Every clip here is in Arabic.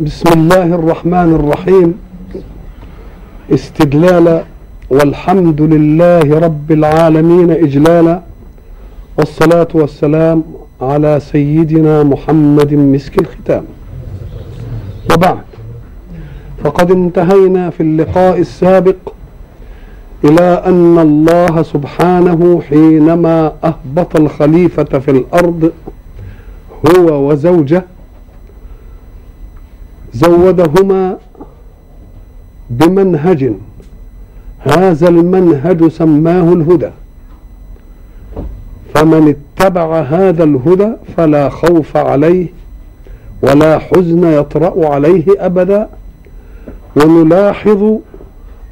بسم الله الرحمن الرحيم. استدلالا والحمد لله رب العالمين إجلالا. والصلاة والسلام على سيدنا محمد مسك الختام. وبعد فقد انتهينا في اللقاء السابق إلى أن الله سبحانه حينما أهبط الخليفة في الأرض هو وزوجه زودهما بمنهج. هذا المنهج سماه الهدى. فمن اتبع هذا الهدى فلا خوف عليه ولا حزن يطرأ عليه أبدا. ونلاحظ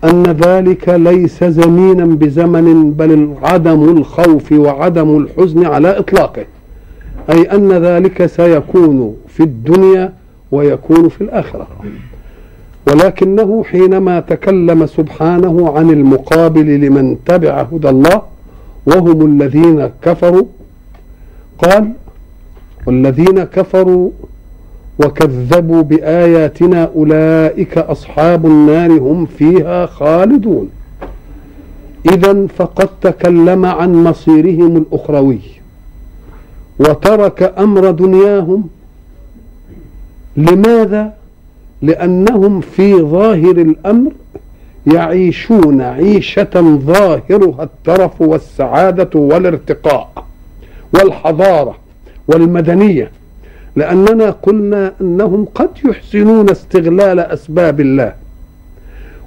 أن ذلك ليس زمينا بزمن بل عدم الخوف وعدم الحزن على إطلاقه. أي أن ذلك سيكون في الدنيا ويكون في الآخرة. ولكنه حينما تكلم سبحانه عن المقابل لمن تبع هدى الله وهم الذين كفروا قال والذين كفروا وكذبوا بآياتنا أولئك أصحاب النار هم فيها خالدون. إذا فقد تكلم عن مصيرهم الأخروي وترك أمر دنياهم لماذا؟ لأنهم في ظاهر الأمر يعيشون عيشة ظاهرها الترف والسعادة والارتقاء والحضارة والمدنية. لأننا قلنا أنهم قد يحسنون استغلال أسباب الله.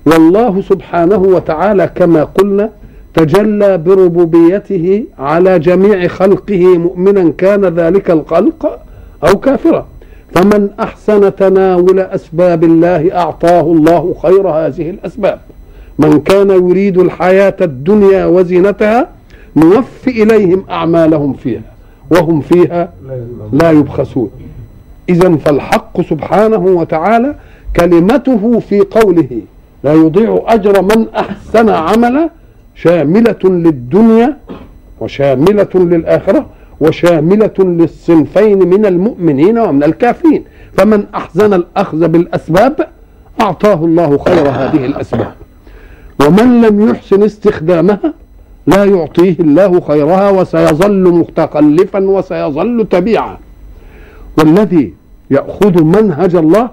والله سبحانه وتعالى كما قلنا تجلى بربوبيته على جميع خلقه مؤمنا كان ذلك الخلق أو كافرا. فمن أحسن تناول أسباب الله أعطاه الله خير هذه الأسباب. من كان يريد الحياة الدنيا وزينتها نوفي إليهم أعمالهم فيها وهم فيها لا يبخسون. إذا فالحق سبحانه وتعالى كلمته في قوله لا يضيع أجر من أحسن عملا شاملة للدنيا وشاملة للآخرة وشاملة للصنفين من المؤمنين ومن الكافرين. فمن أحزن الأخذ بالأسباب أعطاه الله خير هذه الأسباب. ومن لم يحسن استخدامها لا يعطيه الله خيرها وسيظل متخلفا وسيظل تبيعا. والذي يأخذ منهج الله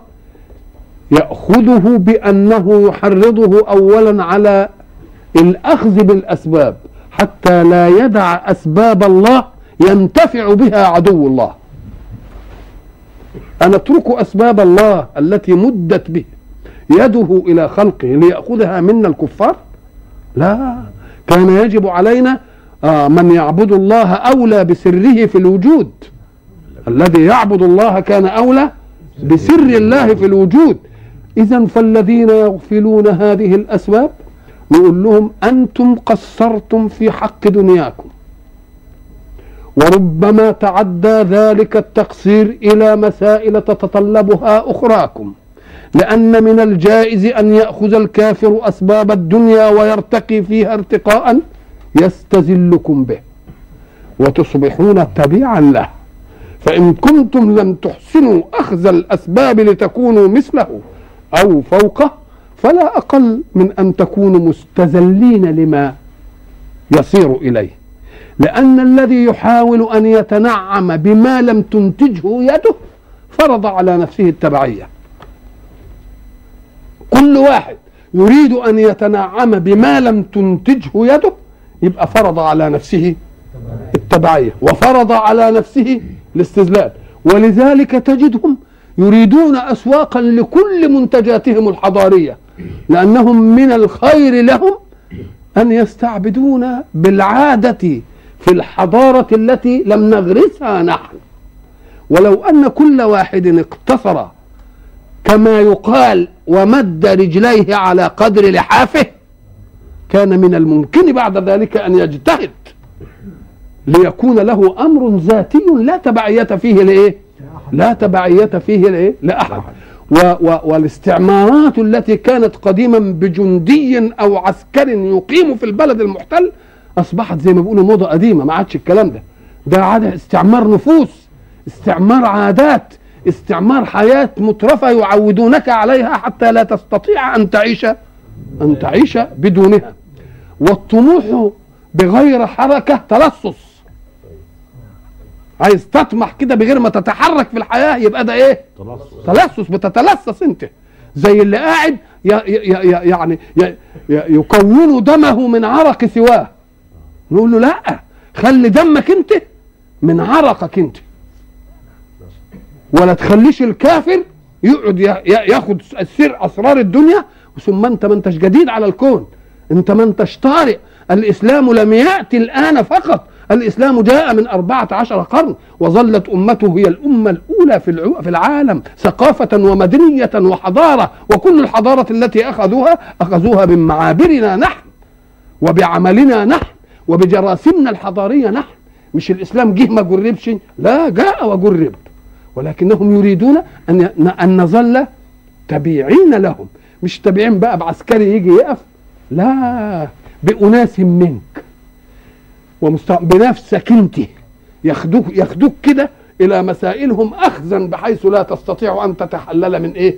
يأخذه بأنه يحرضه أولا على الأخذ بالأسباب حتى لا يدع أسباب الله ينتفع بها عدو الله. أن اتركوا أسباب الله التي مدت به يده إلى خلقه ليأخذها منا الكفار؟ لا. كان يجب علينا آه من يعبد الله أولى بسره في الوجود. الذي يعبد الله كان أولى بسر الله في الوجود. إذا فالذين يغفلون هذه الأسباب نقول لهم أنتم قصرتم في حق دنياكم. وربما تعدى ذلك التقصير إلى مسائل تتطلبها أخراكم. لأن من الجائز أن يأخذ الكافر أسباب الدنيا ويرتقي فيها ارتقاء يستزلكم به وتصبحون تبيعا له. فإن كنتم لم تحسنوا أخذ الأسباب لتكونوا مثله أو فوقه فلا أقل من أن تكونوا مستزلين لما يصير إليه. لأن الذي يحاول أن يتنعم بما لم تنتجه يده فرض على نفسه التبعية. كل واحد يريد أن يتنعم بما لم تنتجه يده يبقى فرض على نفسه التبعية وفرض على نفسه الاستذلال. ولذلك تجدهم يريدون أسواقا لكل منتجاتهم الحضارية لأنهم من الخير لهم أن يستعبدون بالعادة في الحضارة التي لم نغرسها نحن. ولو أن كل واحد اقتصر كما يقال ومد رجليه على قدر لحافه كان من الممكن بعد ذلك أن يجتهد ليكون له أمر ذاتي لا تبعية فيه لإيه؟ لا تبعية فيه لإيه؟ لأحد. و و والاستعمارات التي كانت قديما بجندي أو عسكر يقيم في البلد المحتل أصبحت زي ما بيقولوا موضة قديمة ما عادش الكلام ده. ده عاده استعمار نفوس استعمار عادات استعمار حياة مترفة يعودونك عليها حتى لا تستطيع أن تعيش أن تعيش بدونها. والطموح بغير حركة تلصص. عايز تطمح كده بغير ما تتحرك في الحياة يبقى ده إيه؟ تلصص. بتتلصص أنت. زي اللي قاعد يعني يكون دمه من عرق سواه. نقول له لا خلي دمك انت من عرقك انت. ولا تخليش الكافر يقعد ياخد سر أسرار الدنيا ثم انت ما انتش جديد على الكون. انت ما انتش طارئ. الإسلام لم يأتي الآن فقط. الإسلام جاء من أربعة عشر قرن وظلت أمته هي الأمة الأولى في في العالم ثقافة ومدنية وحضارة. وكل الحضارة التي أخذوها أخذوها من معابرنا نحن وبعملنا نحن. وبجراسمنا الحضارية نحن مش الإسلام جه ما جربش؟ لا جاء وجرب. ولكنهم يريدون ي- أن نظل تبيعين لهم. مش تبيعين بقى بعسكري يجي يقف؟ لا بأناس منك. ومست... بنفسك انت. ياخدوك ياخدوك كده إلى مسائلهم اخذا بحيث لا تستطيع أن تتحلل من إيه؟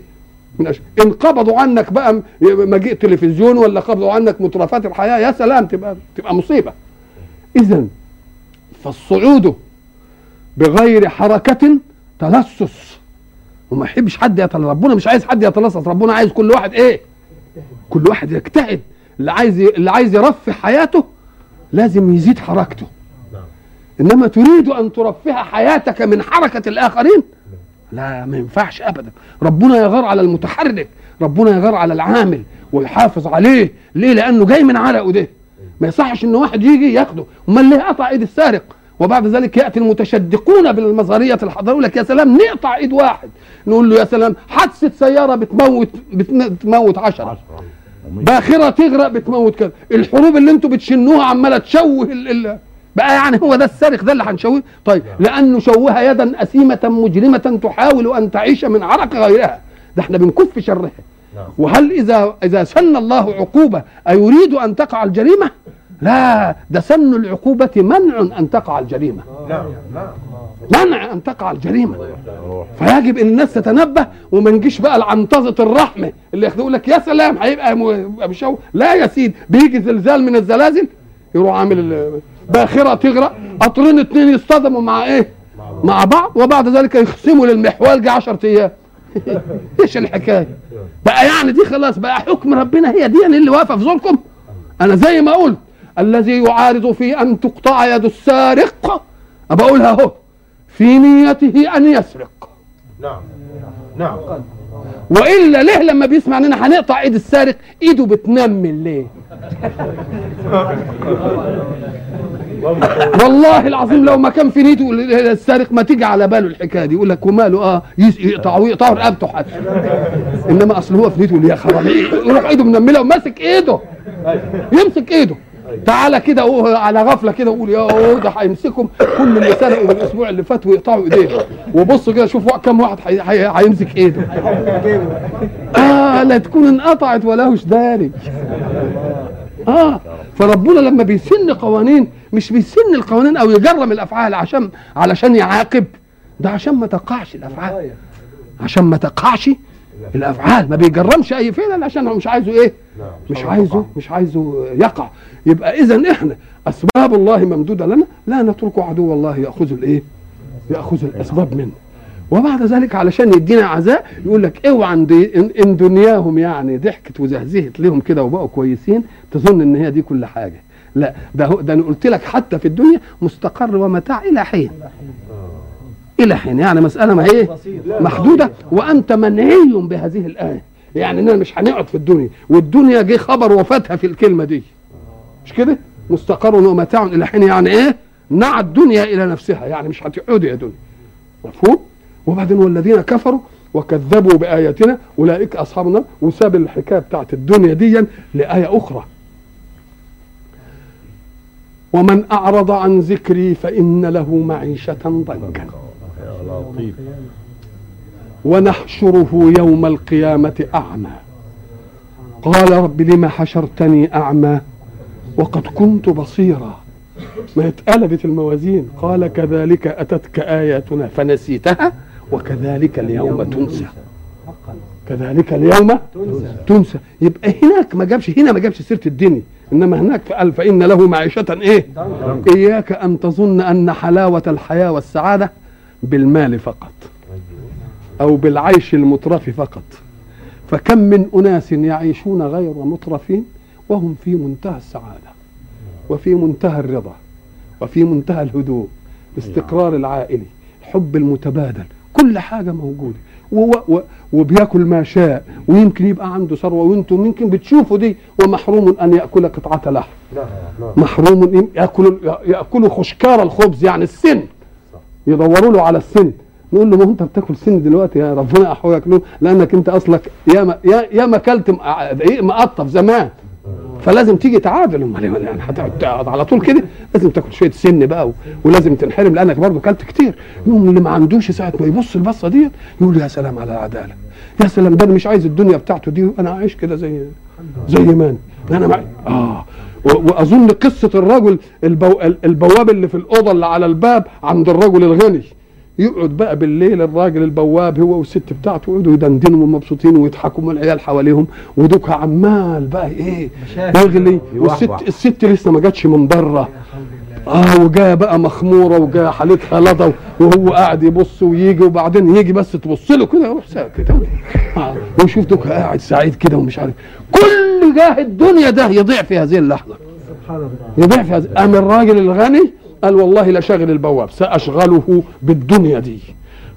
من أش... إن قبضوا عنك بقى مجيء تلفزيون ولا قبضوا عنك مترفات الحياة يا سلام تبقى تبقى مصيبة. اذا فالصعود بغير حركة تلصص وما يحبش حد يتلصص ربنا مش عايز حد يتلصص ربنا عايز كل واحد إيه؟ كل واحد يجتهد اللي عايز اللي عايز يرفه حياته لازم يزيد حركته إنما تريد أن ترفه حياتك من حركة الآخرين لا ما ينفعش ابدا. ربنا يغار على المتحرك ربنا يغار على العامل ويحافظ عليه. ليه؟ لأنه جاي من عرقه ده ما يصحش إن واحد يجي ياخده. أمال ليه قطع إيد السارق؟ وبعد ذلك يأتي المتشدقون بالمظهريه الحضاريه يقول لك يا سلام نقطع إيد واحد. نقول له يا سلام حادثة سيارة بتموت بتموت عشرة. باخرة تغرق بتموت كده الحروب اللي أنتوا بتشنوها عمالة تشوه بقى يعني هو ده السارق ده اللي هنشوه طيب لأنه شوه يدا أثيمة مجرمة تحاول أن تعيش من عرق غيرها. ده إحنا بنكف شرها. وهل إذا إذا سن الله عقوبة أيريد أن تقع الجريمة؟ لا ده سن العقوبة منع أن تقع الجريمة. نعم نعم. منع أن تقع الجريمة. فيجب إن الناس تتنبه وما نجيش بقى العنطزه الرحمة. اللي ياخدوا لك يا سلام هيبقى مشو لا يا سيدي بيجي زلزال من الزلازل يروح عامل باخرة تغرق قطرين اتنين يصطدموا مع إيه؟ مع بعض وبعد ذلك يخصموا للمحوال جه 10 أيام. إيش الحكاية؟ بقى يعني دي خلاص بقى حكم ربنا هي دي يعني اللي واقفة في زوركم أنا زي ما قلت الذي يعارض في أن تقطع يد السارق بقولها أهو في نيته أن يسرق. نعم نعم. وإلا ليه لما بيسمع إننا هنقطع إيد السارق إيده بتنمل ليه والله العظيم لو ما كان في نيته السارق ما تيجي على باله الحكاية دي يقول لك وماله آه يقطعوا يقطعوا رقبته حتى. إنما أصل هو في نيته يا خرابي يروح إيده منملة وماسك إيده. يمسك إيده. تعالى كده على غفلة كده وقول يا ده هيمسكهم كل اللي سرقوا من الأسبوع اللي فات ويقطعوا ايديه وبص كده شوف كم واحد هي- هي- هيمسك إيده. آه لا تكون انقطعت ولاهوش داري. آه فربنا لما بيسن قوانين مش بيسن القوانين أو يجرم الأفعال عشان علشان يعاقب. ده عشان ما تقعش الأفعال. عشان ما تقعش الأفعال ما بيجرمش أي فعل عشان هو مش عايزه إيه؟ مش عايزه مش عايزه يقع. يبقى إذا إحنا أسباب الله ممدودة لنا لا نترك عدو الله يأخذ الإيه؟ يأخذ الأسباب منه. وبعد ذلك علشان يدينا عزاء يقول لك اوعى ان دنياهم يعني ضحكت وزهزهت لهم كده وبقوا كويسين تظن إن هي دي كل حاجة. لا ده ده أنا قلت لك حتى في الدنيا مستقر ومتاع إلى حين. إلى حين. يعني مسألة ما هي محدودة. وأنت منهي بهذه الآية. يعني إننا مش هنقعد في الدنيا. والدنيا جه خبر وفاتها في الكلمة دي. مش كده؟ مستقر ومتاع إلى حين يعني إيه؟ نعى الدنيا إلى نفسها. يعني مش هتقعدي يا دنيا. مفهوم؟ وبعدين والذين كفروا وكذبوا بآياتنا أولئك اصحاب النار وساب الحكاية بتاعت الدنيا دي لآية أخرى. ومن أعرض عن ذكري فإن له معيشة ضنكا. لطيف ونحشره يوم القيامة أعمى. قال رب لم حشرتني أعمى وقد كنت بصيرا. ما اتقلبت الموازين. قال كذلك أتتك آياتنا فنسيتها وكذلك اليوم تنسى. كذلك اليوم تنسى. يبقى هناك ما جابش هنا ما جابش سيرة الدنيا. إنما هناك فقال فان له معيشة إيه؟ إياك أن تظن أن حلاوة الحياة والسعادة بالمال فقط أو بالعيش المترف فقط. فكم من أناس يعيشون غير مترفين وهم في منتهى السعادة وفي منتهى الرضا وفي منتهى الهدوء الاستقرار العائلي الحب المتبادل كل حاجة موجودة. و و وبياكل ما شاء ويمكن يبقى عنده ثروة وأنتم يمكن بتشوفوا دي ومحروم أن يأكل قطعة لحم. محروم ياكل ياكل خشكار الخبز يعني السن. يدوروا له على السن. نقول له ما انت بتاكل سن دلوقتي يا ربنا احوجك له لأنك انت أصلك يا ما يا, ما أكلت إيه مقطف زمان. فلازم تيجي تعادل. أمال إيه؟ يعني هتقعد تقعد على طول كده؟ لازم تاكل شوية سن بقى. ولازم تنحرم لأنك برضه أكلت كتير. يوم اللي ما عندوش ساعة ما يبص البصة دي يقول يا سلام على العداله يا سلام ده أنا مش عايز الدنيا بتاعته دي أنا عايش كده زي زي ما أنا. آه. وأظن قصة الرجل البو... البواب اللي في الأوضة اللي على الباب عند الرجل الغني. يقعد بقى بالليل الراجل البواب هو والست بتاعته يقعدوا يدندنوا ومبسوطين ويضحكوا والعيال حواليهم. ودوك عمال بقى إيه يغلي والست. الست لسه ما جاتش من بره. آه وجايه بقى مخمورة وجايه حالتها لضا وهو قاعد يبص ويجي وبعدين يجي بس تبص له كده يروح ساكت آه ويشوف دوك قاعد سعيد كده ومش عارف. كل جاه الدنيا ده يضيع في هذه اللحظة. يضيع في هذه. قام الراجل الغني؟ قال والله لا شاغل البواب سأشغله بالدنيا دي.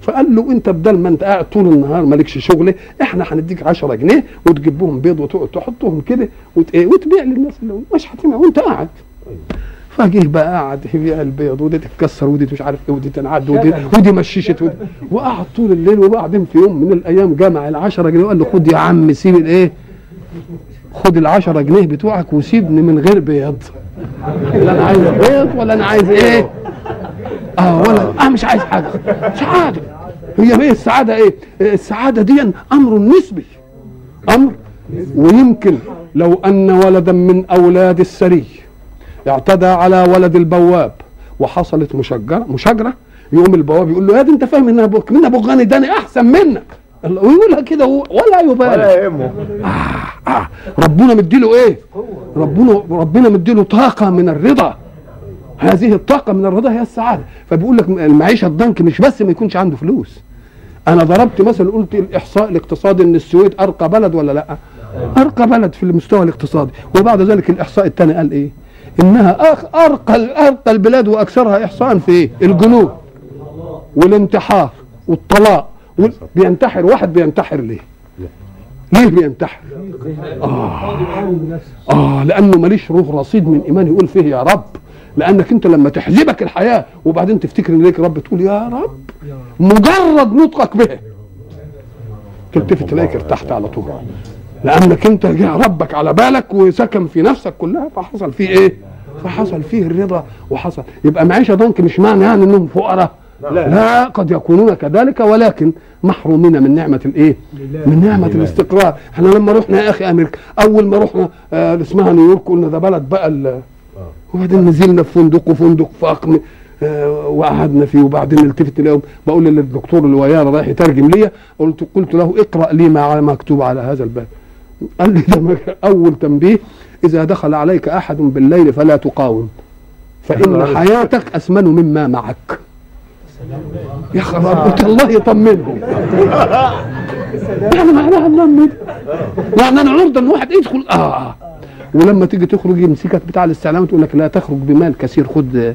فقال له انت بدل ما انت قاعد طول النهار مالكش شغل إحنا هنديك 10 جنيه وتجيب بهم بيض وتقعد تحطهم كده. إيه وتبيع للناس اللي مش هتبيع وانت قاعد. فجه بقى قعد يبيع البيض ودي تتكسر ودي مش عارف إيه ودي تنعد ودي, ودي مشيشت ودي وقعد طول الليل وبعدين في يوم من الأيام جمع ال 10 جنيه وقال له خد يا عم سيب الإيه؟ خد ال 10 جنيه بتوعك وسيبني من غير بيض. لا أنا عايز بيض ولا أنا عايز إيه؟ آه ولا آه مش عايز حاجة. سعادة. هي إيه السعادة إيه؟ السعادة دي أمر نسبي. أمر. ويمكن لو أن ولدا من أولاد السري اعتدى على ولد البواب وحصلت مشجره مشاجرة. يقوم البواب يقول له يا دي انت فاهم ان أبوك من ابو غني؟ ده أنا احسن منك. ويقولها كده ولا يبالي. ولا يهمه. آه آه. ربنا مديله إيه؟ ربنا ربنا مديله طاقة من الرضا. هذه الطاقة من الرضا هي السعادة. فبيقول لك المعيشة الضنك مش بس ما يكونش عنده فلوس. أنا ضربت مثلا قلت الإحصاء الاقتصادي إن السويد أرقى بلد ولا لأ؟ أرقى بلد في المستوى الاقتصادي. وبعد ذلك الإحصاء الثاني قال إيه؟ إنها أخ- أرقى أرقى البلاد وأكثرها احصاء في إيه الجنوب والانتحار والطلاق وال- بينتحر واحد بينتحر ليه؟ ليه بينتحر؟ آه لأنه ماليش روح رصيد من إيمان يقول فيه يا رب لأنك أنت لما تحزبك الحياة وبعدين تفتكر إن ليك رب تقول يا رب مجرد نطقك به تلتفت تلاقيك ارتحت على طول. لأنك انت جاء ربك على بالك وسكن في نفسك كلها فحصل فيه إيه؟ فحصل فيه الرضا وحصل. يبقى معيشة ضنك مش معنى يعني إنهم فقراء. لا, لا قد يكونون كذلك ولكن محرومين من نعمة الإيه؟ من نعمة الاستقرار. إحنا لما رحنا يا أخي أمريكا أول ما رحنا آه اسمها نيويورك قلنا ده بلد بقى ال- وبعدين نزلنا في فندق وفندق فخم آه، وقعدنا فيه وبعدين التفت اليوم بقول للدكتور اللي ويانا رايح يترجم لي قلت قلت له اقرأ لي ما مكتوب على هذا الباب. قال لي ده أول تنبيه إذا دخل عليك أحد بالليل فلا تقاوم. فإن حياتك أثمن مما معك. يا قلت الله يطمنهم يعني معناها يطمن يعني أنا عرضه ان واحد يدخل. آه. ولما تيجي تخرج يمسكك بتاع الاستعلام تقول لك لا تخرج بمال كثير خد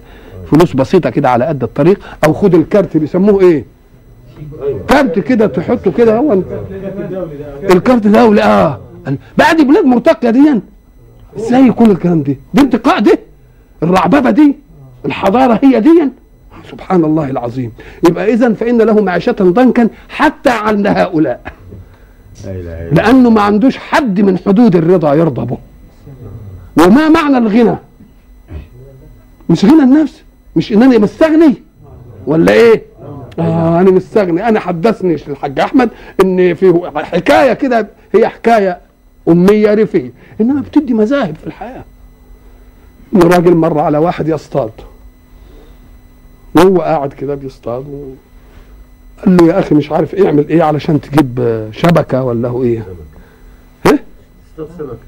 فلوس بسيطة كده على قد الطريق أو خد الكارت بيسموه إيه؟ كارت كده تحطه كده هو الكارت دولي آه. دي بلاد مرتقية دي إزاي يكون الكلام ده دي انتقاء دي؟ الرعببة دي؟ الحضارة هي دي سبحان الله العظيم. يبقى اذا فإن له معيشة ضنكا حتى عند هؤلاء. لأنه ما عندوش حد من حدود الرضا يرضى به. وما معنى الغنى؟ مش غنى النفس؟ مش إنني مستغني؟ ولا إيه؟ آه أنا مستغني. أنا حدثني الحاج أحمد إن في حكاية كده هي حكاية اميه ريفيه انما بتدي مذاهب في الحياة. ان راجل مر على واحد يصطاد. وهو قاعد كده بيصطاد و... قال له يا أخي مش عارف إيه اعمل إيه علشان تجيب شبكة ولا هو ها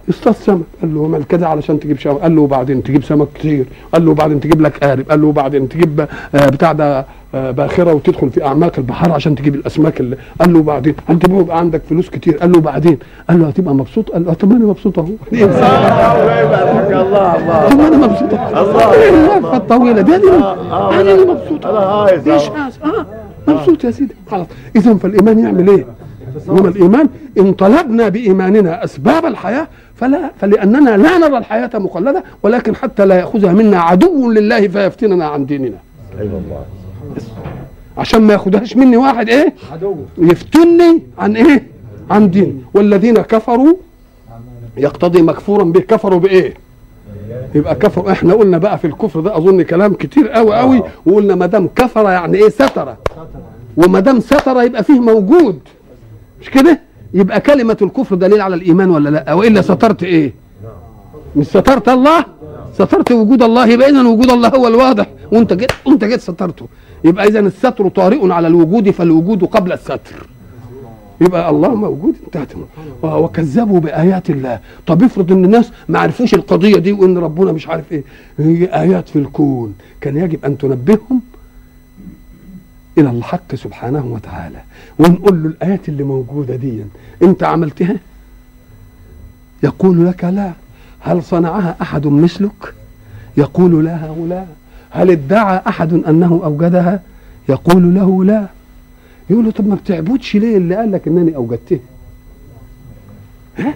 اصطاد سمك. قال له اعمل كده علشان تجيب شبكه قال له وبعدين تجيب سمك كتير. قال له وبعدين تجيب لك قارب. قال له وبعدين تجيب آه، بتاع ده آه، باخرة وتدخل في أعماق البحار عشان تجيب الأسماك اللي. قال له وبعدين أنت بيبقى عندك فلوس كتير. قال له وبعدين؟ قال له هتبقى مبسوط؟ قال له طب أنا مبسوط أهو. إيه الله الله طب أنا مبسوط الله. الوقفة الطويلة دي؟ أنا آه، اللي مبسوط. أنا هذا آه مبسوط يا سيدي. خلاص. اذا فالإيمان يعمل إيه؟ انما الإيمان إن طلبنا بإيماننا أسباب الحياة فلا فلأننا لا نرى الحياة مقلدة ولكن حتى لا يأخذها منا عدو لله فيفتننا عن ديننا. أيوه الله. عشان ما ياخدهاش مني واحد إيه؟ يفتني عن إيه؟ عن دين. والذين كفروا يقتضي مكفورا به. كفروا بإيه؟ يبقى كفر إحنا قلنا بقى في الكفر ده أظن كلام كتير قوي قوي وقلنا ما دام كفر يعني إيه ستر. وما دام ستر يبقى فيه موجود. مش كده؟ يبقى كلمة الكفر دليل على الإيمان ولا لا؟ وإلا سترت إيه؟ مش سترت الله؟ سترت وجود الله يبقى إذا وجود الله هو الواضح وأنت جيت وأنت جيت سترته. يبقى إذا الستر طارئ على الوجود فالوجود قبل الستر. يبقى الله موجود انتهت وكذبوا بآيات الله. طب افرض إن الناس ما عرفوش القضية دي وإن ربنا مش عارف إيه. هي آيات في الكون. كان يجب أن تنبههم إلى الحق سبحانه وتعالى. ونقول له الآيات اللي موجودة دي أنت عملتها؟ يقول لك لا. هل صنعها أحد مثلك؟ يقول لا هؤلاء. هل ادعى أحد أنه أوجدها؟ يقول له لا. يقول له طب ما بتعبدش ليه؟ اللي قال لك إنني اوجدته ها؟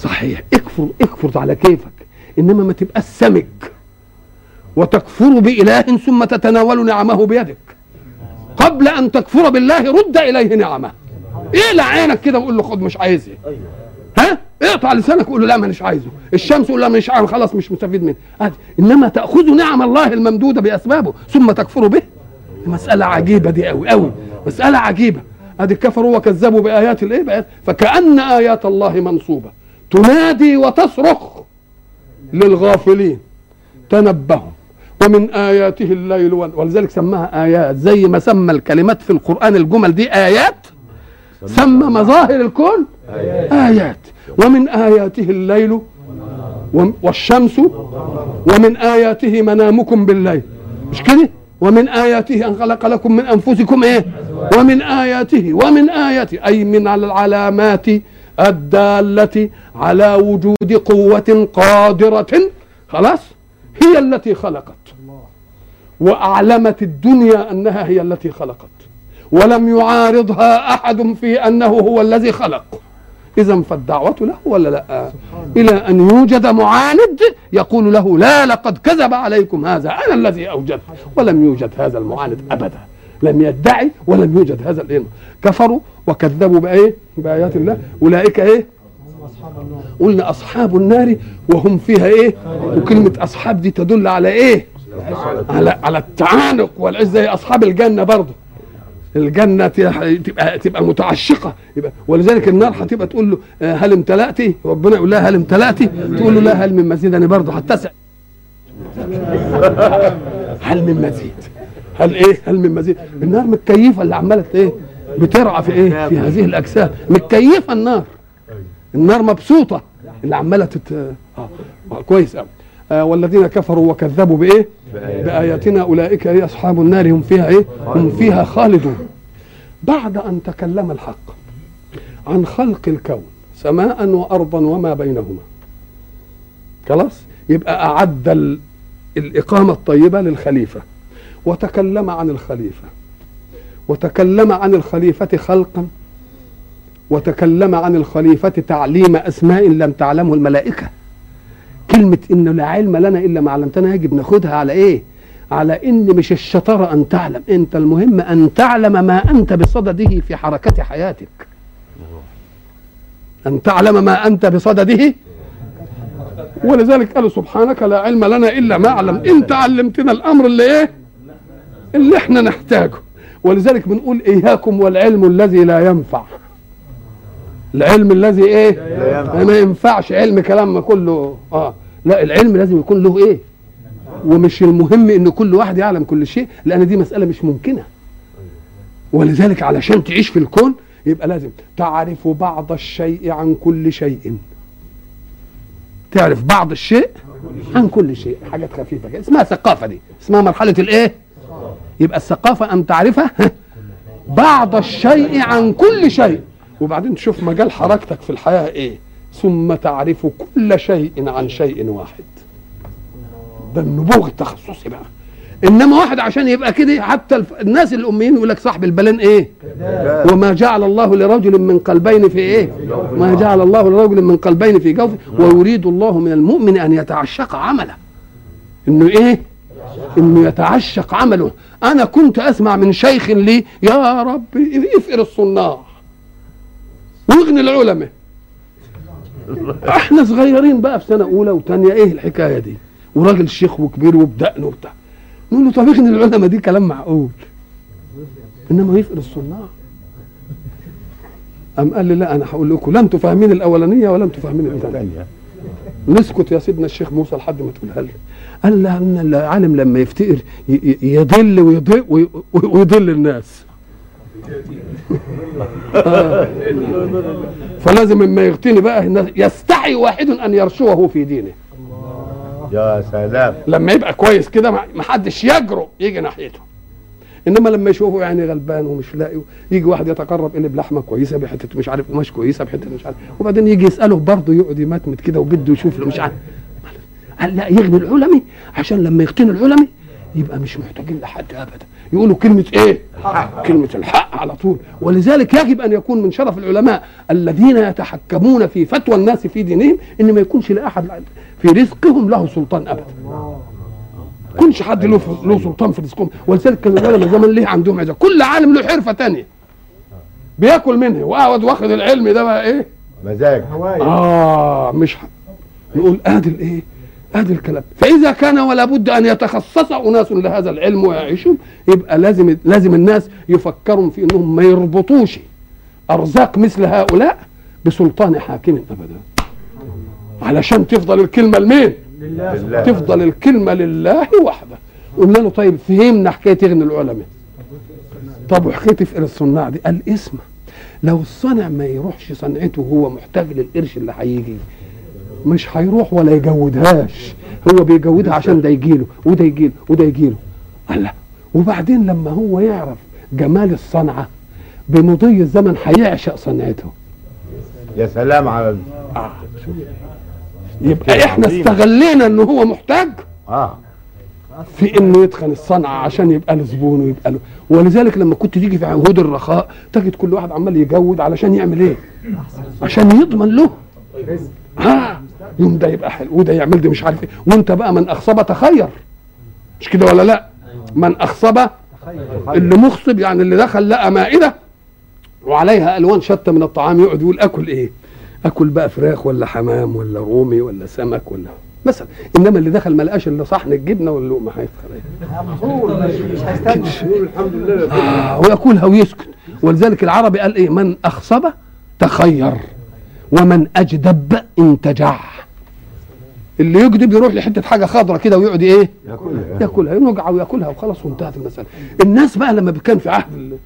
صحيح. اكفر اكفر على كيفك. إنما ما تبقى سمك. وتكفر بإله ثم تتناول نعمه بيدك. قبل أن تكفر بالله رد إليه نعمة. اقلع عينك كده وقول له خد مش عايز إيه ها؟ اقطع لسانك وقول له لا مانيش عايزه. الشمس يقول لا مش عايز خلاص مش مستفيد منه. عادي. إنما تأخذ نعم الله الممدودة بأسبابه ثم تكفر به. مسألة عجيبة دي قوي قوي مسألة عجيبة. ادي كفروا وكذبوا بآيات الإيه؟ بآيات فكأن آيات الله منصوبة. تنادي وتصرخ للغافلين. تنبهوا ومن آياته الليل ولذلك سماها آيات زي ما سمى الكلمات في القرآن الجمل دي آيات سمى مظاهر الكون آيات. ومن آياته الليل والشمس ومن آياته منامكم بالليل. مش كده؟ ومن آياته أن خلق لكم من أنفسكم إيه؟ ومن آياته ومن آياته أي من العلامات الدالة على وجود قوة قادرة. خلاص؟ هي التي خلقت. وأعلمت الدنيا أنها هي التي خلقت ولم يعارضها أحد في أنه هو الذي خلق. إذا فالدعوة له ولا لا؟ إلى أن يوجد معاند يقول له لا لقد كذب عليكم هذا أنا الذي اوجدت ولم يوجد هذا المعاند أبدا. لم يدعي ولم يوجد هذا الإمر. كفروا وكذبوا بايه بآيات الله. أولئك إيه؟ قلنا أصحاب النار وهم فيها إيه؟ وكلمة أصحاب دي تدل على إيه؟ على على التعانق والعز زي أصحاب الجنة برضه. الجنة تبقى تبقى متعشقة. يبقى ولذلك النار هتبقى تقول له آه، هل امتلأتي؟ ربنا يقول لها هل امتلأتي؟ تقول له لا هل من مزيد؟ أنا برضه هتسع. هل من مزيد؟ هل إيه؟ هل من مزيد؟ النار متكيفة اللي عمالة إيه؟ بترعى في إيه؟ في هذه الأجسام. متكيفة النار. النار مبسوطة. اللي عمالة تت... آه. آه. كويس قوي والذين كفروا وكذبوا بإيه؟ بآياتنا. أولئك هي أصحاب النار. هم فيها إيه؟ هم فيها خالدون. بعد أن تكلم الحق عن خلق الكون سماء وأرضا وما بينهما. خلاص؟ يبقى أعد ال... الإقامة الطيبة للخليفة. وتكلم عن الخليفة. وتكلم عن الخليفة خلقا. وتكلم عن الخليفة تعليم أسماء لم تعلمه الملائكة. كلمة إن لا علم لنا إلا ما علمتنا يجب ناخدها على إيه؟ على إن مش الشطارة أن تعلم. أنت المهم أن تعلم ما أنت بصدده في حركة حياتك. أن تعلم ما أنت بصدده. ولذلك قالوا سبحانك لا علم لنا إلا ما علم. أنت علمتنا الأمر اللي إيه؟ اللي إحنا نحتاجه. ولذلك بنقول إياكم والعلم الذي لا ينفع. العلم الذي إيه؟ لا ما ينفعش. علم كلام كله. آه. لا العلم لازم يكون له إيه؟ ومش المهم إن كل واحد يعلم كل شيء لأن دي مسألة مش ممكنة. ولذلك علشان تعيش في الكون يبقى لازم تعرف بعض الشيء عن كل شيء. تعرف بعض الشيء عن كل شيء. حاجات خفيفة كده. اسمها ثقافة دي. اسمها مرحلة الإيه؟ يبقى الثقافة ان تعرفها؟ بعض الشيء عن كل شيء. وبعدين تشوف مجال حركتك في الحياة إيه؟ ثم تعرف كل شيء عن شيء واحد ده النبوغ التخصصي بقى انما واحد عشان يبقى كده حتى الف... الناس الاميين يقول لك صاحب البلان إيه وما جعل الله لرجل من قلبين في إيه ما جعل الله لرجل من قلبين في جوفه ويريد الله من المؤمن ان يتعشق عمله انه إيه انه يتعشق عمله أنا كنت اسمع من شيخ لي يا رب افقر الصناع واغني العلماء إحنا صغيرين بقى في سنة أولى وثانيه إيه الحكاية دي؟ وراجل شيخ وكبير وبدقن وبتاع. نقول له طب اغني العلماء دي كلام معقول. إنما يفقر الصناع. أم قال لي لا أنا هقول لكم لا أنتوا فاهمين الأولانية ولا أنتوا فاهمين الثانية. نسكت يا سيدنا الشيخ موسى لحد ما تقولها لي. قال أن العالم لما يفتقر يضل ويضل وي- ويضل الناس. فلازم إما يغتني بقى يستحي واحد أن يرشوه في دينه. يا سلام. لما يبقى كويس كده ما حدش يجرؤ يجي ناحيته. إنما لما يشوفه يعني غلبان ومش لاقي يجي واحد يتقرب اليه بلحمة كويسة بحتة مش عارف قماش كويسة بحتة مش عارف. وبعدين يجي يسأله برضه يقعد يمتمت كده وبده يشوف مش عارف. قال لا يغني العلمي عشان لما يغتني العلمي يبقى مش محتاجين لحد ابدا. يقولوا كلمة إيه؟ حق. كلمة الحق على طول. ولذلك يجب أن يكون من شرف العلماء الذين يتحكمون في فتوى الناس في دينهم إن ما يكونش لاحد في رزقهم له سلطان ابدا. كلش حد له له سلطان في رزقهم. ولذلك كان العلماء زمان ليه عندهم عزة؟ كل عالم له حرفة تانية. بياكل منها. وقعد واخد العلم ده بقى إيه؟ مزاج. آه مش. نقول ادي الايه ادي الكلام. فإذا كان ولا بد أن يتخصص أناس لهذا العلم ويعيشون يبقى لازم لازم الناس يفكروا في إنهم ما يربطوش أرزاق مثل هؤلاء بسلطان حاكم ابدا. علشان تفضل الكلمة لمين؟ بالله تفضل الكلمة لله وحده. قلنا له طيب فهمنا حكاية يغني العلماء. طب وحكاية افقر الصناع دي؟ قال اسمع لو الصانع ما يروحش صنعته وهو محتاج للقرش اللي هيجي. مش هيروح ولا يجودهاش. هو بيجودها عشان ده يجيله وده يجيله وده يجيله. الله وبعدين لما هو يعرف جمال الصنعة بمضي الزمن هيعشق صنعته. يا سلام على يبقى إحنا. استغلينا ان هو محتاج آه. في إنه يتقن الصنعة عشان يبقى له زبون ويبقى له. ولذلك لما كنت تيجي في عهود الرخاء تجد كل واحد عمال يجود علشان يعمل إيه؟ عشان يضمن له. آه. يوم ده يبقى حلو وده يعمل ده مش عارف إيه. وأنت بقى من أخصب تخير. مش كده ولا لا؟ من أخصب اللي مخصب يعني اللي دخل لقى مائدة وعليها ألوان شتى من الطعام يقعد يقول آكل إيه؟ آكل بقى فراخ ولا حمام ولا رومي ولا سمك ولا مثلا. إنما اللي دخل ما لقاش إلا صحن الجبنة واللقمة. إيه؟ هيستنى الحمد لله. آه وياكلها ويسكت ولذلك العربي قال إيه؟ من أخصب تخير. ومن أجدب انتجع اللي يكذب يروح لحتة حاجة خضرة كده ويقعد إيه؟ ياكلها. ياكلها. ينقع وياكلها وخلاص وانتهت المسألة. الناس بقى لما كان في عهد ال-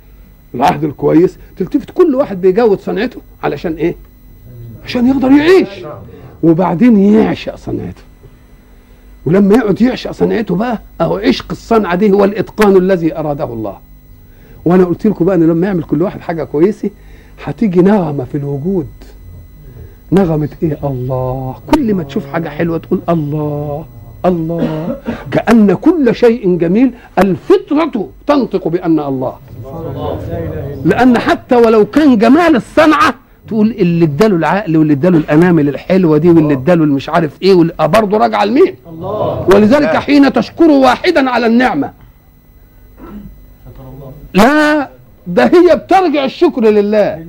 العهد الكويس تلتفت كل واحد بيجود صنعته علشان إيه؟ عشان يقدر يعيش. وبعدين يعشق صنعته. ولما يقعد يعشق صنعته بقى أهو عشق الصنعة دي هو الإتقان الذي أراده الله. وأنا قلت لكم بقى إن لما يعمل كل واحد حاجة كويسة هتيجي نغمة في الوجود. نغمة إيه الله؟ كل ما تشوف حاجة حلوة تقول الله الله. كأن كل شيء جميل الفطرة تنطق بأن الله. لأن حتى ولو كان جمال الصنعة تقول اللي اداله العقل واللي اداله الانامل الحلوة دي واللي اداله مش عارف إيه واللي برضه راجعة لمين؟ ولذلك حين تشكر واحدا على النعمة. لا ده هي بترجع الشكر لله.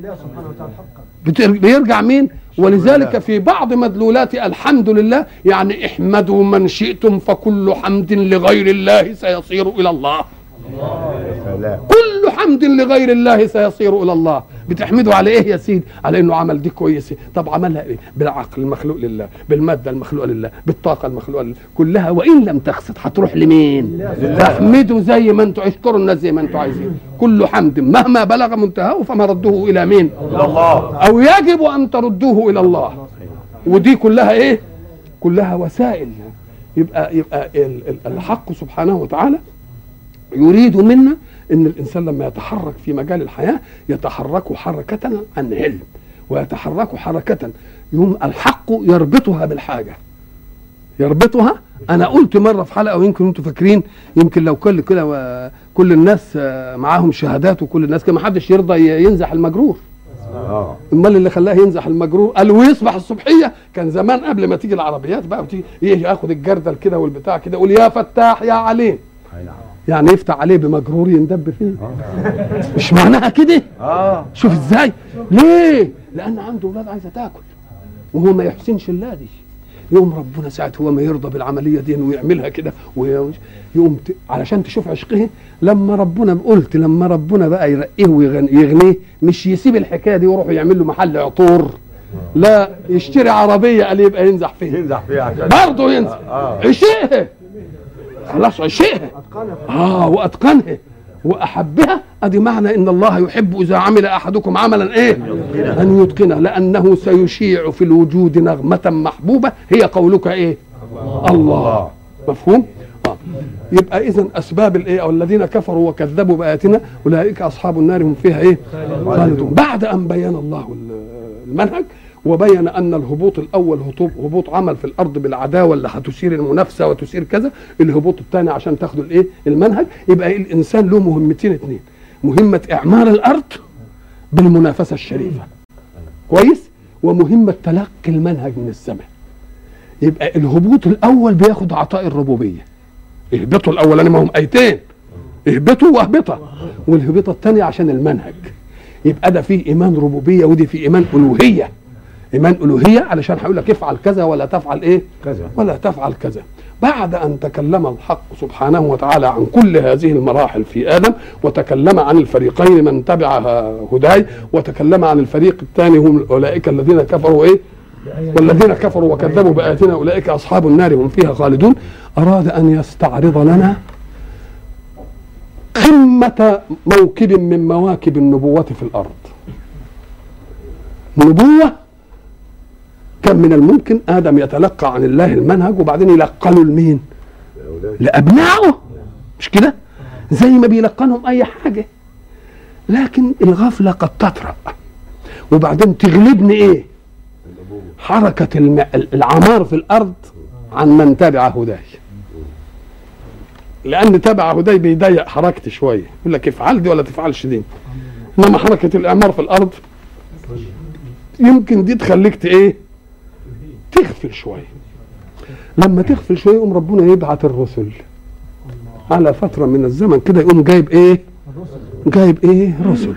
بيرجع مين؟ ولذلك في بعض مدلولات الحمد لله يعني احمدوا من شئتم فكل حمد لغير الله سيصير إلى الله. كل حمد لغير الله سيصير إلى الله. بتحمده على إيه يا سيدي؟ على إنه عمل دي كويسة. طب عملها إيه؟ بالعقل المخلوق لله بالمادة المخلوقة لله بالطاقة المخلوقة لله. كلها وإن لم تقصد هتروح لمين؟ تحمدوا زي ما أنتوا اشكروا الناس زي ما أنتوا عايزين. كل حمد مهما بلغ منتهاه فمرده إلى مين؟ إلى الله. أو يجب أن تردوه إلى الله. ودي كلها إيه؟ كلها وسائل. يبقى يبقى ال- ال- الحق سبحانه وتعالى يريد منا إن الإنسان لما يتحرك في مجال الحياة يتحرك حركة عن علم ويتحرك حركة يوم الحق يربطها بالحاجة. يربطها؟ أنا قلت مرة في حلقة ويمكن أنتم فاكرين يمكن لو كل كده كل الناس معاهم شهادات وكل الناس كده ما حدش يرضى ينزح المجرور. آه. أمال اللي خلاه ينزح المجرور؟ قال ويصبح الصبحية. كان زمان قبل ما تيجي العربيات بقى وتيجي يجي ياخد الجردل كده والبتاع كده يقول يا فتاح يا عليم أي نعم. يعني يفتح عليه بمجرور يندب فيه. مش معناها كده؟ آه شوف إزاي. ليه؟ لأن عنده أولاد عايزة تاكل وهو ما يحسنش الا دي. يوم ربنا ساعة هو ما يرضى بالعملية دي إنه يعملها كده ويقوم ت... علشان تشوف عشقه لما ربنا قلت لما ربنا بقى يرقيه ويغنيه مش يسيب الحكاية دي ويروح يعمل له محل عطور. لا يشتري عربية قال يبقى ينزح فيها. ينزح فيها عشان برضه ينزح. آه. عشقها خلاص اتقنها آه واتقنها وأحبها. أدي معنى إن الله يحب إذا عمل أحدكم عملا إيه؟ أن يتقنه لأنه سيشيع في الوجود نغمة محبوبة. هي قولك إيه؟ الله. مفهوم؟ آه. يبقى اذا أسباب الايه أو الذين كفروا وكذبوا بآياتنا أولئك أصحاب النار هم فيها إيه؟ خالدون. بعد أن بين الله ال- المنهج وبين أن الهبوط الأول هطوب- هبوط عمل في الأرض بالعداوة اللي هتثير المنافسة وتثير كذا الهبوط الثاني عشان تاخدوا الإيه؟ المنهج. يبقى إيه؟ الإنسان له مهمتين اثنين مهمة إعمار الأرض بالمنافسة الشريفة. كويس؟ ومهمة تلقي المنهج من السماء. يبقى الهبوط الأول بياخد عطاء الربوبية. اهبطوا الاولاني ما هم أيتين. اهبطوا واهبطا والهبطة الثانية عشان المنهج. يبقى ده فيه إيمان ربوبية ودي فيه إيمان ألوهية. إيمان ألوهية علشان هيقول لك افعل كذا ولا تفعل إيه؟ كذا. ولا تفعل كذا. بعد أن تكلم الحق سبحانه وتعالى عن كل هذه المراحل في آدم وتكلم عن الفريقين من تبع هداي وتكلم عن الفريق الثاني هم أولئك الذين كفروا إيه؟ والذين كفروا وكذبوا بآياتنا أولئك أصحاب النار هم فيها خالدون. أراد أن يستعرض لنا قمة موكب من مواكب النبوة في الأرض. نبوة كان من الممكن آدم يتلقى عن الله المنهج وبعدين يلقنه لمين؟ لأبنائه. مش كده؟ زي ما بيلقنهم أي حاجة. لكن الغفلة قد تطرأ. وبعدين تغلبني حركة الم... العمار في الأرض عن من تبع هداي. لأن تبع هداي بيضيق حركتي شوية. يقول لك افعل دي ولا تفعلش دي. إنما حركة الإعمار في الأرض يمكن دي تخليك إيه؟ تغفل شوية لما تغفل شوية يقوم ربنا يبعت الرسل. على فترة من الزمن كده يقوم جايب إيه؟ جايب إيه؟ رسل.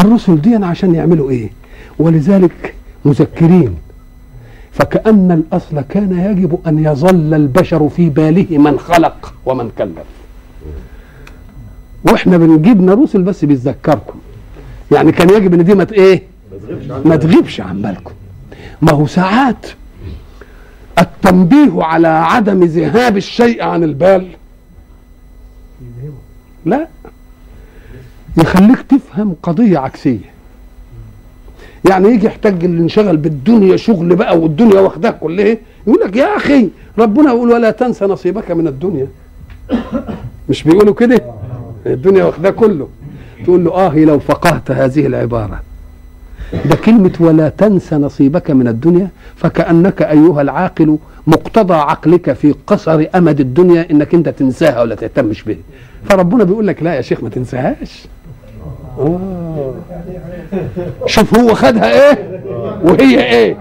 الرسل دي عشان يعملوا إيه؟ ولذلك مذكرين. فكأن الأصل كان يجب أن يظل البشر في باله من خلق ومن كلف. وإحنا بنجيبنا رسل بس بيتذكركم. يعني كان يجب إن دي ما إيه؟ ما تغيبش عن بالكم. ما هو ساعات التنبيه على عدم ذهاب الشيء عن البال. لا. يخليك تفهم قضية عكسية. يعني يجي يحتاج اللي انشغل بالدنيا شغل بقى والدنيا واخداه كلها يقول لك يا أخي ربنا يقول ولا تنسى نصيبك من الدنيا. مش بيقولوا كده؟ الدنيا واخداه كله. تقول له آه لو فقهت هذه العبارة. ده كلمة ولا تنسى نصيبك من الدنيا فكأنك أيها العاقل مقتضى عقلك في قصر أمد الدنيا إنك أنت تنساها ولا تهتمش بها. فربنا بيقول لك لا يا شيخ ما تنساهاش. شوف هو خدها إيه؟ وهي إيه؟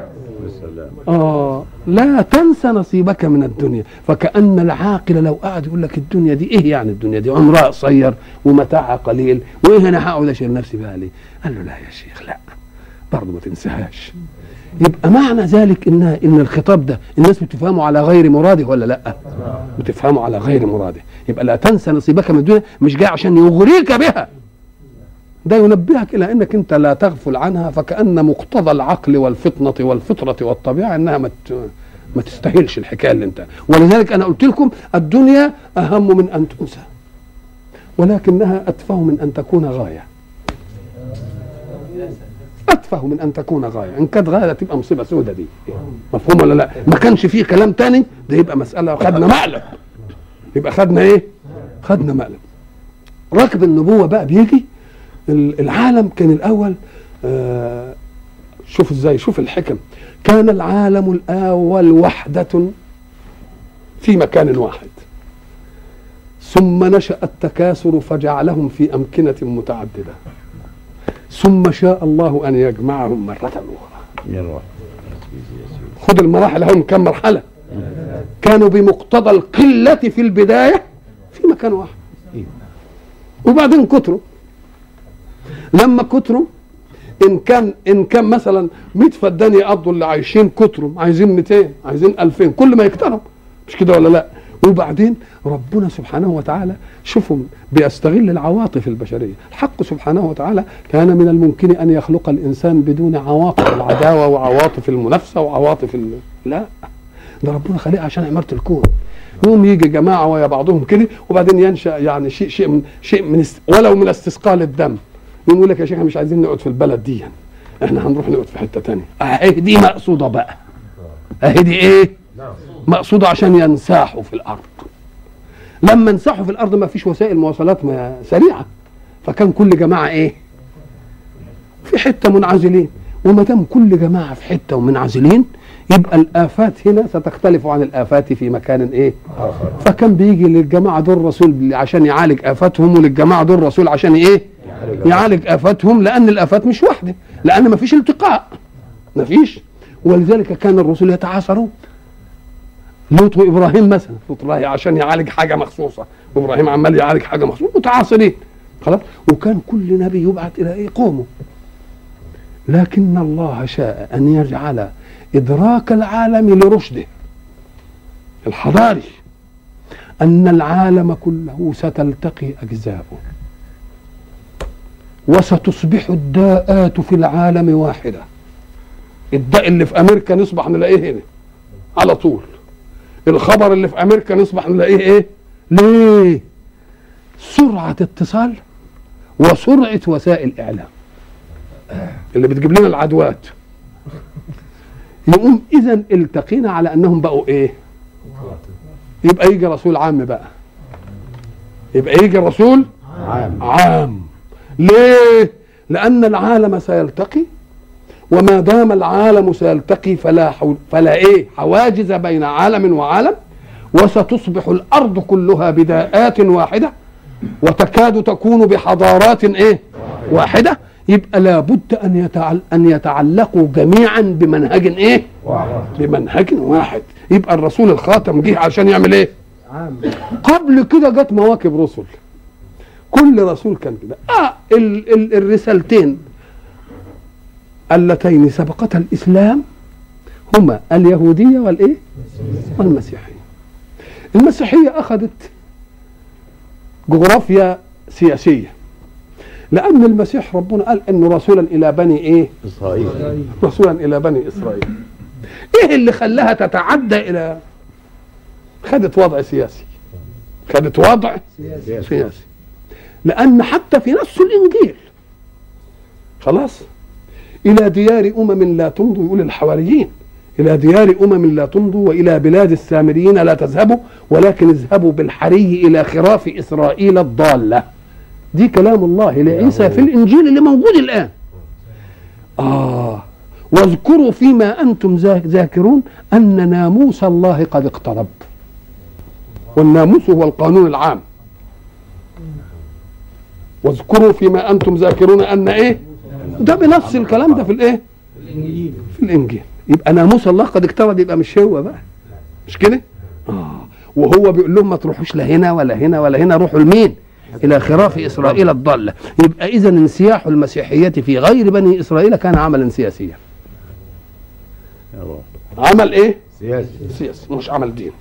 آه. لا تنسى نصيبك من الدنيا. فكأن العاقل لو قعد يقول لك الدنيا دي إيه يعني الدنيا دي؟ عمرها قصير ومتاعها قليل. وإيه أنا هقعد اشيل نفسي بها ليه؟ قال له لا يا شيخ لا. برضه ما تنساهاش. يبقى معنى ذلك ان إن الخطاب ده الناس بتفهمه على غير مراده ولا لأ؟ بتفهمه على غير مراده. يبقى لا تنسى نصيبك من الدنيا مش جاي عشان يغريك بها. ده ينبهك إلى إنك أنت لا تغفل عنها فكأن مقتضى العقل والفطنة والفطرة والطبيعة إنها ما ما تستاهلش الحكاية اللي أنت. ولذلك أنا قلت لكم الدنيا أهم من أن تنسى ولكنها أتفه من أن تكون غاية. أتفه من أن تكون غاية. إن كانت غاية تبقى مصيبة سودة دي. مفهوم ولا لا؟ ما كانش فيه كلام تاني ده يبقى مسألة خدنا مقلب. يبقى خدنا إيه؟ خدنا مقلب. ركب النبوة بقى بيجي. ال- العالم كان الأول آه شوف إزاي شوف الحكم. كان العالم الأول وحدة في مكان واحد. ثم نشأ التكاثر فجعلهم في أمكنة متعددة. ثم شاء الله أن يجمعهم مرة أخرى. يروح خد المراحل هم كم مرحلة؟ كانوا بمقتضى القلة في البداية في مكان واحد. وبعدين كتروا. لما كتروا إن كان إن كان مثلا 100 فدان يقضوا اللي عايشين كتروا عايزين 200 عايزين 2000 كل ما يكتروا مش كده ولا لا؟ وبعدين ربنا سبحانه وتعالى شوفوا بيستغل العواطف البشرية. الحق سبحانه وتعالى كان من الممكن أن يخلق الإنسان بدون عواطف العداوة وعواطف المنافسة وعواطف ال... لا ده ربنا خلقها عشان عمارة الكون. يوم يجي جماعة ويا بعضهم كده وبعدين ينشأ يعني شيء شيء من شيء من است... ولو من استثقال الدم يقوم يقول لك يا شيخ مش عايزين نقعد في البلد دي. إحنا هنروح نقعد في حتة تانية. أهي دي مقصودة بقى. أهي دي إيه؟ مقصوده عشان ينساحوا في الأرض. لما انساحوا في الأرض ما فيش وسائل مواصلات ما سريعة. فكان كل جماعة إيه؟ في حتة منعزلين. وما دام كل جماعة في حتة ومنعزلين يبقى الآفات هنا ستختلف عن الآفات في مكان إيه؟ فكان بيجي للجماعة دول رسول عشان يعالج آفاتهم وللجماعة دول رسول عشان إيه؟ يعالج آفاتهم لأن الآفات مش واحدة لأن ما فيش التقاء. ما فيش. ولذلك كان الرسل يتعاصرون لوط وابراهيم مثلا. لوط الله عشان يعالج حاجة مخصوصة. وابراهيم عمال يعالج حاجة مخصوصة. متعاصرين. خلاص؟ وكان كل نبي يبعث إلى إيه؟ قومه. لكن الله شاء أن يجعل إدراك العالم لرشده. الحضاري. أن العالم كله ستلتقي أجزاؤه. وستصبح الداءات في العالم واحدة. الداء اللي في أمريكا نصبح نلاقيه هنا. على طول. الخبر اللي في أمريكا نصبح نلاقيه إيه؟ ليه؟ سرعة اتصال وسرعة وسائل إعلام. اللي بتجيب لنا العدوات. يقوم اذا التقينا على أنهم بقوا إيه؟ يبقى يجي رسول عام بقى. يبقى يجي رسول عام. عام. ليه؟ لأن العالم سيلتقي وما دام العالم سيلتقي فلا حول فلا إيه حواجز بين عالم وعالم وستصبح الأرض كلها بداءات واحدة وتكاد تكون بحضارات إيه واحدة يبقى لابد أن يتعل أن يتعلقوا جميعا بمنهج إيه بمنهج واحد. يبقى الرسول الخاتم جه عشان يعمل إيه؟ قبل كده جت مواكب رسل. كل رسول كان كده. آه ال ال الرسالتين اللتين سبقتها الإسلام هما اليهودية والإيه؟ والمسيحية. المسيحية أخذت جغرافيا سياسية. لأن المسيح ربنا قال انه رسولا إلى بني إيه؟ إسرائيل. رسولا إلى بني إسرائيل. إيه اللي خلاها تتعدى إلى خدت وضع سياسي؟ خدت وضع سياسي. سياسي. لأن حتى في نفس الإنجيل خلاص؟ إلى ديار أمم لا تمضوا يقول الحواريين. إلى ديار أمم لا تمضوا وإلى بلاد السامريين لا تذهبوا ولكن اذهبوا بالحري إلى خراف إسرائيل الضالة. دي كلام الله لعيسى في الإنجيل اللي موجود الآن. آه. واذكروا فيما أنتم ذا- ذاكرون ان ناموس الله قد اقترب. والناموس هو القانون العام. واذكروا فيما أنتم ذاكرون أن إيه؟ ده بنفس الكلام ده في الايه؟ الانجيل في الإنجيل. يبقى ناموس الله قد اقترب يبقى مش هو بقى. مش كده؟ آه. وهو بيقول لهم ما تروحوش لا هنا ولا هنا ولا هنا روحوا لمين؟ إلى خراف إسرائيل الضاله يبقى إذا انسياح المسيحية في غير بني إسرائيل كان عملا سياسيا. عمل إيه؟ سياسي. سياسي مش عمل ديني.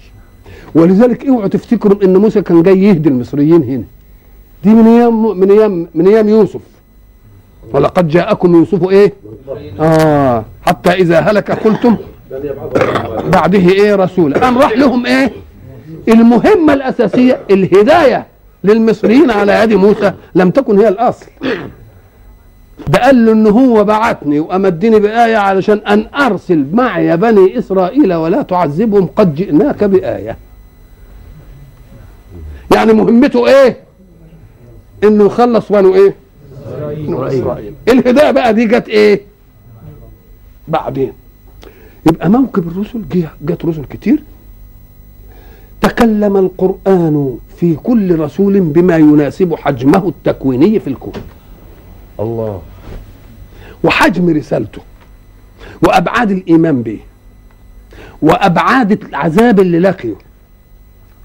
ولذلك اوعوا تفتكروا إن موسى كان جاي يهدي المصريين هنا. دي من أيام من أيام من أيام يوسف. ولقد جاءكم يوسف إيه؟ آه. حتى إذا هلك قلتم بعده إيه رسول؟ قام راح لهم إيه؟ المهمة الأساسية الهداية للمصريين على يد موسى لم تكن هي الأصل. ده قال له ان هو بعتني وامدني بآية علشان أن أرسل معي بني إسرائيل ولا تعذبهم قد جئناك بآية. يعني مهمته إيه؟ إنه يخلص بنو إيه؟ بنو إسرائيل. الهداية بقى دي جت إيه؟ بعدين. يبقى موكب الرسل جه جت رسل كتير. تكلم القرآن في كل رسول بما يناسب حجمه التكويني في الكون. الله. وحجم رسالته. وأبعاد الإيمان به. وأبعاد العذاب اللي لقيه.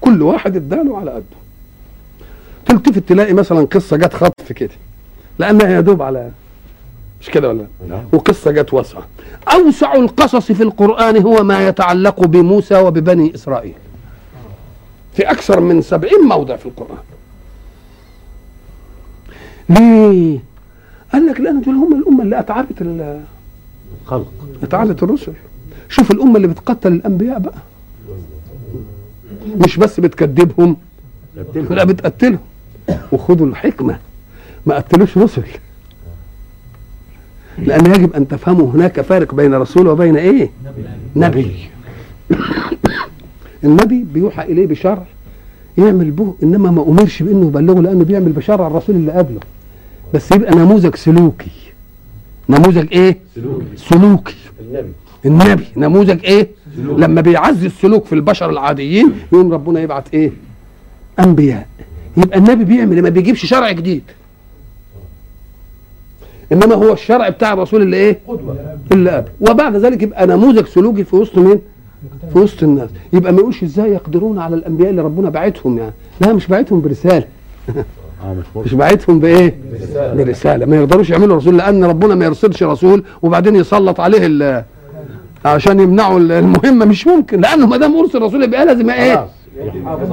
كل واحد اداله على قده. تلتفت تلاقي مثلا قصة جت خطف كده. لأنها يدوب على مش كده ولا؟ لا؟ نعم. وقصة جت واسعة. أوسع القصص في القرآن هو ما يتعلق بموسى وببني إسرائيل. في أكثر من سبعين موضع في القرآن. ليه؟ قال لك لأن دول هم الأمة اللي أتعبت ال- خلق أتعبت الرسل. شوف الأمة اللي بتقتل الأنبياء بقى. مش بس بتكذبهم لا بتقتلهم. وخدوا الحكمة. ما قتلوش رسل لأن يجب أن تفهموا هناك فارق بين رسول وبين إيه؟ نبي. النبي بيوحى إليه بشرع يعمل به إنما ما أمرش بأنه يبلغه لأنه بيعمل بشرع الرسول اللي قبله. بس يبقى نموذج سلوكي. نموذج إيه؟ سلوك سلوكي. النبي. النبي. نموذج إيه؟ لما بيعزي السلوك في البشر العاديين يقوم ربنا يبعت إيه؟ أنبياء. يبقى النبي بيعمل ما بيجيبش شرع جديد. إنما هو الشرع بتاع الرسول اللي إيه؟ اللي قبل. وبعد ذلك يبقى نموذج سلوكي في وسط مين؟ في وسط الناس. يبقى ما يقولش إزاي يقدرون على الأنبياء اللي ربنا باعتهم يعني. لا مش باعتهم برسالة. آه مش باعتهم بإيه؟ برسالة. ما يقدروش يعملوا رسول لأن ربنا ما يرسلش رسول وبعدين يسلط عليه ال- عشان يمنعوا ال- المهمة. مش ممكن لأنه ما دام أرسل رسول يبقى لازم إيه؟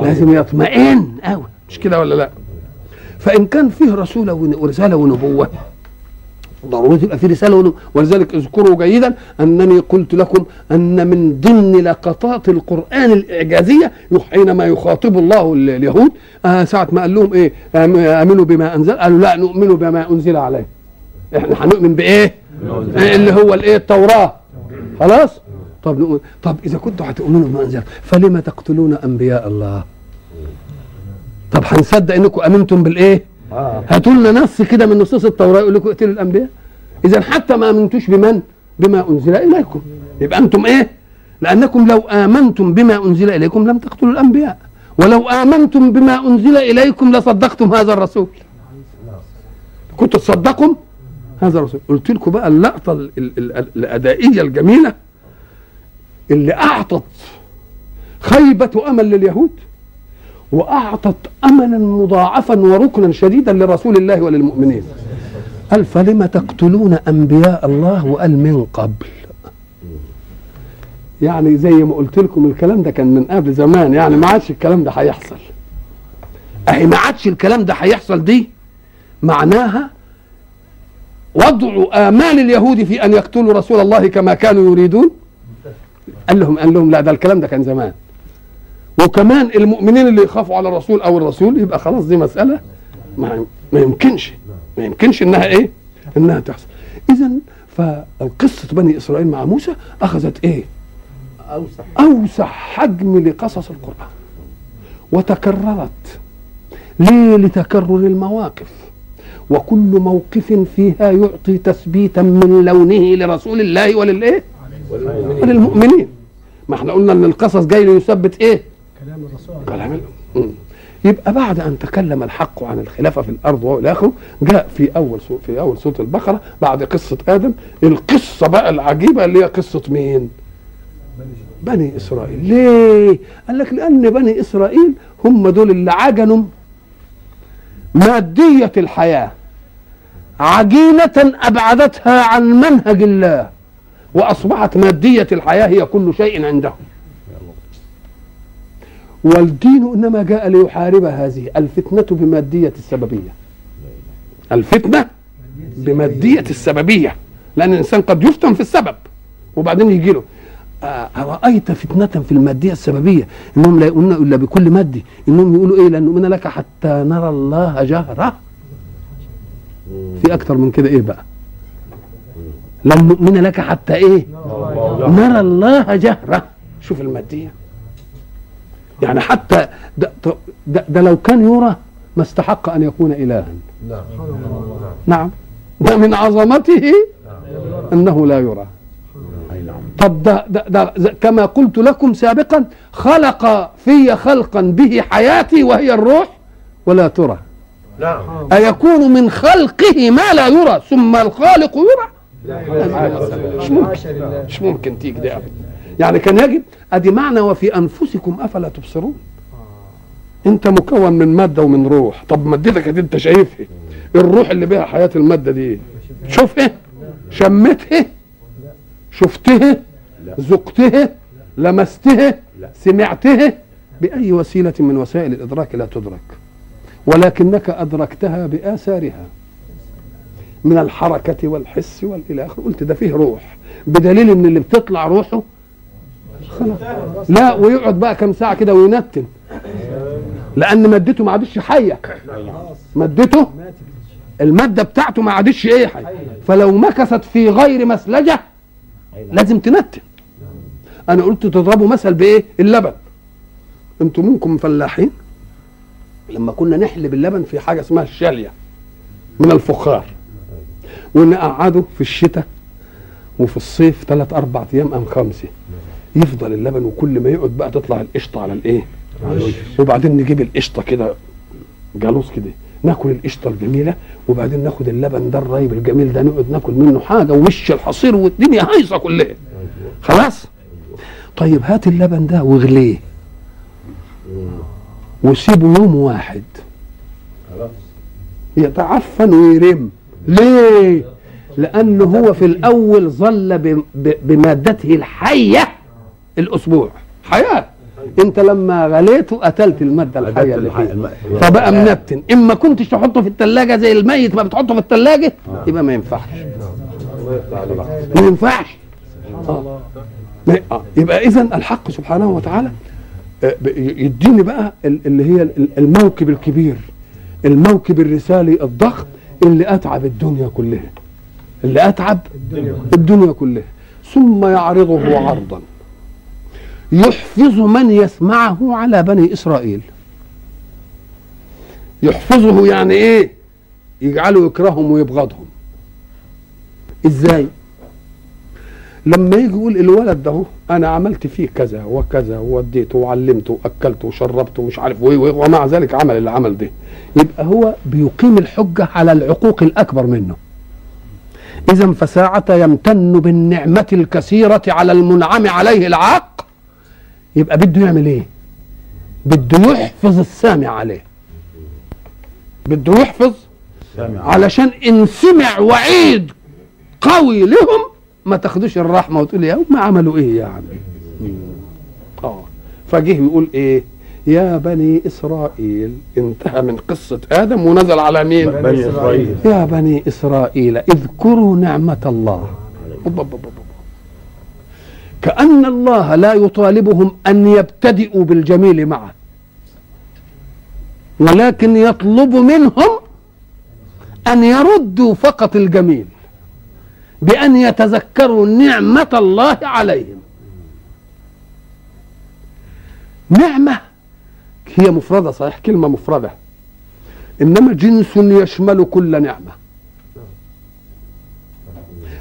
لازم يطمئن قوي مش كده ولا لا؟ فإن كان فيه رسول ون- ورسالة ونبوة ضروري تبقى في رسالة. ولذلك اذكروا جيدا أنني قلت لكم أن من ضمن لقطات القرآن الإعجازية حينما يخاطب الله ال- اليهود. آه ساعة ما قال لهم إيه؟ آمنوا بما انزل قالوا لا نؤمن بما أنزل عليه. إحنا هنؤمن بإيه؟ إيه اللي هو الإيه؟ التوراة. خلاص؟ طب نقول طب إذا كنتوا هتؤمنوا بما أنزل فلما تقتلون أنبياء الله؟ طب هنصدق إنكم آمنتم بالإيه؟ هاتوا لنا نص كده من نصوص التوراة يقول لكم اقتلوا الأنبياء. اذا حتى ما امنتوش بمن؟ بما أنزل إليكم. يبقى أنتم إيه؟ لأنكم لو آمنتم بما أنزل إليكم لم تقتلوا الأنبياء. ولو آمنتم بما أنزل إليكم لصدقتم هذا الرسول. كنتوا تصدقوا هذا الرسول. قلت لكم بقى اللقطة ال- ال- ال- الأدائية الجميلة اللي أعطت خيبة أمل لليهود. وأعطت املا مضاعفا وركنا شديدا لرسول الله وللمؤمنين. قال فلم تقتلون أنبياء الله وقال من قبل. يعني زي ما قلت لكم الكلام ده كان من قبل زمان يعني ما عادش الكلام ده هيحصل. أهي ما عادش الكلام ده هيحصل دي. معناها وضع امال اليهود في أن يقتلوا رسول الله كما كانوا يريدون. قال لهم قال لهم لا ده الكلام ده كان زمان. وكمان المؤمنين اللي يخافوا على الرسول أو الرسول يبقى خلاص دي مسألة ما, ما يمكنش ما يمكنش إنها إيه؟ إنها تحصل. اذا فقصه بني إسرائيل مع موسى أخذت إيه؟ أوسع. أوسع حجم لقصص القرآن. وتكررت ليه؟ لتكرر المواقف. وكل موقف فيها يعطي تثبيتا من لونه لرسول الله وللإيه؟ وللمؤمنين. ما إحنا قلنا إن القصص جاي ليثبت إيه؟ الرسول كلام ال- مم. يبقى بعد أن تكلم الحق عن الخلافة في الأرض والى آخره جاء في أول سورة في أول سورة البقرة بعد قصة آدم القصة بقى العجيبة اللي هي قصة مين؟ بني إسرائيل ليه؟ قال لك لأن بني إسرائيل هم دول اللي عجنوا مادية الحياة عجينة أبعدتها عن منهج الله وأصبحت مادية الحياة هي كل شيء عندهم والدين إنما جاء ليحارب هذه الفتنة بمادية السببية. الفتنة بمادية السببية. لأن الإنسان قد يفتن في السبب وبعدين يجي له آه، أرأيت فتنة في المادية السببية؟ إنهم لا يؤمنون إلا بكل مادي إنهم يقولوا إيه؟ لن نؤمن لك حتى نرى الله جهرة. في أكتر من كده إيه بقى؟ لن نؤمن لك حتى إيه؟ نرى الله جهرة. شوف المادية. يعني حتى ده, ده, ده لو كان يرى ما استحق أن يكون إلها. نعم. ده من عظمته أنه لا يرى. طب ده, ده, ده كما قلت لكم سابقا خلق في خلقا به حياتي وهي الروح ولا ترى. نعم أيكون من خلقه ما لا يرى ثم الخالق يرى؟ مش ممكن. مش ممكن تيجي ده. يعني كان يجب أدي معنى وفي أنفسكم أفلا تبصرون؟ أنت مكون من مادة ومن روح. طب مادتك أنت شايفها الروح اللي بها حياة المادة دي شوفها شمتها شفتها ذقتها لمستها سمعتها بأي وسيلة من وسائل الإدراك لا تدرك. ولكنك أدركتها بآثارها. من الحركة والحس والى آخره. قلت ده فيه روح. بدليل إن اللي بتطلع روحه لا ويقعد بقى كم ساعة كده وينتن. لأن مادته ما عادش حية. مادته المادة بتاعته ما عادش إيه حية. فلو مكثت في غير مسلجة لازم تنتن. أنا قلت تضربوا مثل بإيه؟ اللبن. أنتوا منكم فلاحين؟ لما كنا نحلب اللبن في حاجة اسمها الشالية من الفخار. ونقعده في الشتاء وفي الصيف ثلاث أربع أيام أم خمسة. يفضل اللبن وكل ما يقعد بقى تطلع القشطة على الإيه؟ وبعدين نجيب القشطة كده جالوس كده. ناكل القشطة الجميلة وبعدين ناخد اللبن ده الرايب الجميل ده نقعد ناكل منه حاجة ووش الحصير والدنيا هايصة كلها. خلاص؟ طيب هات اللبن ده واغليه. وسيبه يوم واحد. خلاص. يتعفن ويرم. ليه؟ لأنه هو في الأول ظل بمادته الحية. الأسبوع. حياة. انت لما غليته قتلت المادة الحية اللي فيه فبقى منتن إما كنتش تحطه في الثلاجه زي الميت ما بتحطه في الثلاجه يبقى ما ينفعش. ما ينفعش. آه. آه. يبقى اذا الحق سبحانه وتعالى آه، يديني بقى ال- اللي هي ال- الموكب الكبير الموكب الرسالي الضخم اللي أتعب الدنيا كلها. اللي أتعب الدنيا كلها. ثم يعرضه عرضا. يحفظ من يسمعه على بني إسرائيل. يحفظه يعني إيه؟ يجعله يكرههم ويبغضهم. إزاي؟ لما يجي يقول الولد ده أنا عملت فيه كذا وكذا ووديته وعلمته واكلته وشربته ومش عارف ومع ذلك عمل اللي عمل ده. يبقى هو بيقيم الحجة على العقوق الأكبر منه. اذا فساعة يمتن بالنعمة الكثيرة على المنعم عليه العاق يبقى بده يعمل إيه؟ بده يحفظ السامع عليه. بده يحفظ علشان إن سمع وعيد قوي لهم ما تاخدوش الرحمة وتقول يا هم عملوا إيه يعني؟ آه. فجه يقول إيه؟ يا بني إسرائيل انتهى من قصة آدم ونزل على مين؟ بني إسرائيل. يا بني إسرائيل اذكروا نعمة الله. كأن الله لا يطالبهم أن يبتدئوا بالجميل معه. ولكن يطلب منهم أن يردوا فقط الجميل بأن يتذكروا نعمة الله عليهم. نعمة هي مفردة صحيح كلمة مفردة. إنما جنس يشمل كل نعمة.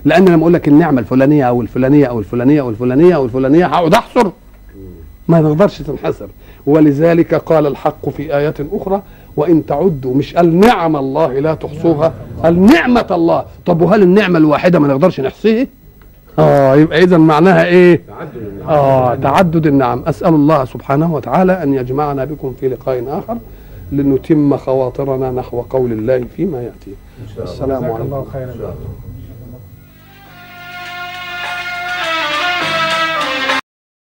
لأن لما أقول لك النعمة الفلانية أو الفلانية أو الفلانية أو الفلانية أو الفلانية هقعد أحصر. ما نقدرش تنحصر. ولذلك قال الحق في آيات أخرى وإن تعدوا مش قال نعم الله لا تحصوها قال نعمة الله. طب وهل النعمة الواحدة ما نقدرش نحصيها؟ آه يبقى إذا معناها إيه؟ آه تعدد النعم. أسأل الله سبحانه وتعالى أن يجمعنا بكم في لقاء آخر لنتم خواطرنا نحو قول الله فيما يأتي. السلام عليكم. الله خيرا.